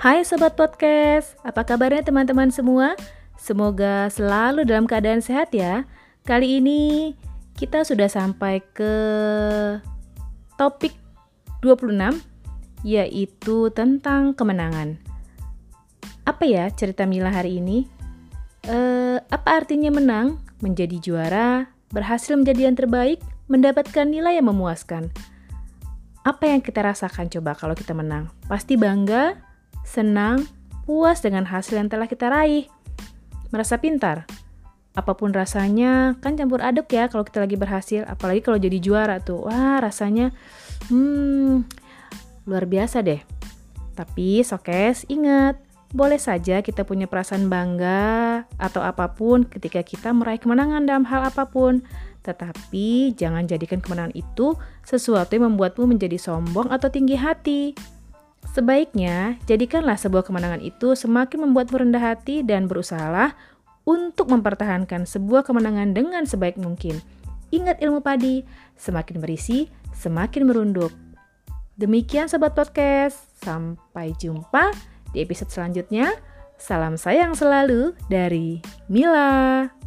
Hai Sobat Podcast, apa kabarnya teman-teman semua? Semoga selalu dalam keadaan sehat ya. Kali ini kita sudah sampai ke topik 26, yaitu tentang kemenangan. Apa ya cerita Mila hari ini? Eh, apa artinya menang, menjadi juara, berhasil menjadi yang terbaik, mendapatkan nilai yang memuaskan? Apa yang kita rasakan coba kalau kita menang? Pasti bangga, senang, puas dengan hasil yang telah kita raih. Merasa pintar. Apa pun rasanya, kan campur aduk ya kalau kita lagi berhasil, apalagi kalau jadi juara tuh. Wah, rasanya hmm luar biasa deh. Tapi Sokes, ingat, boleh saja kita punya perasaan bangga atau apa pun ketika kita meraih kemenangan dalam hal apa pun. Tetapi jangan jadikan kemenangan itu sesuatu yang membuatmu menjadi sombong atau tinggi hati. Sebaiknya, jadikanlah sebuah kemenangan itu semakin membuat rendah hati dan berusahalah untuk mempertahankan sebuah kemenangan dengan sebaik mungkin. Ingat ilmu padi, semakin berisi, semakin merunduk. Demikian Sobat Podcast, sampai jumpa di episode selanjutnya. Salam sayang selalu dari Mila.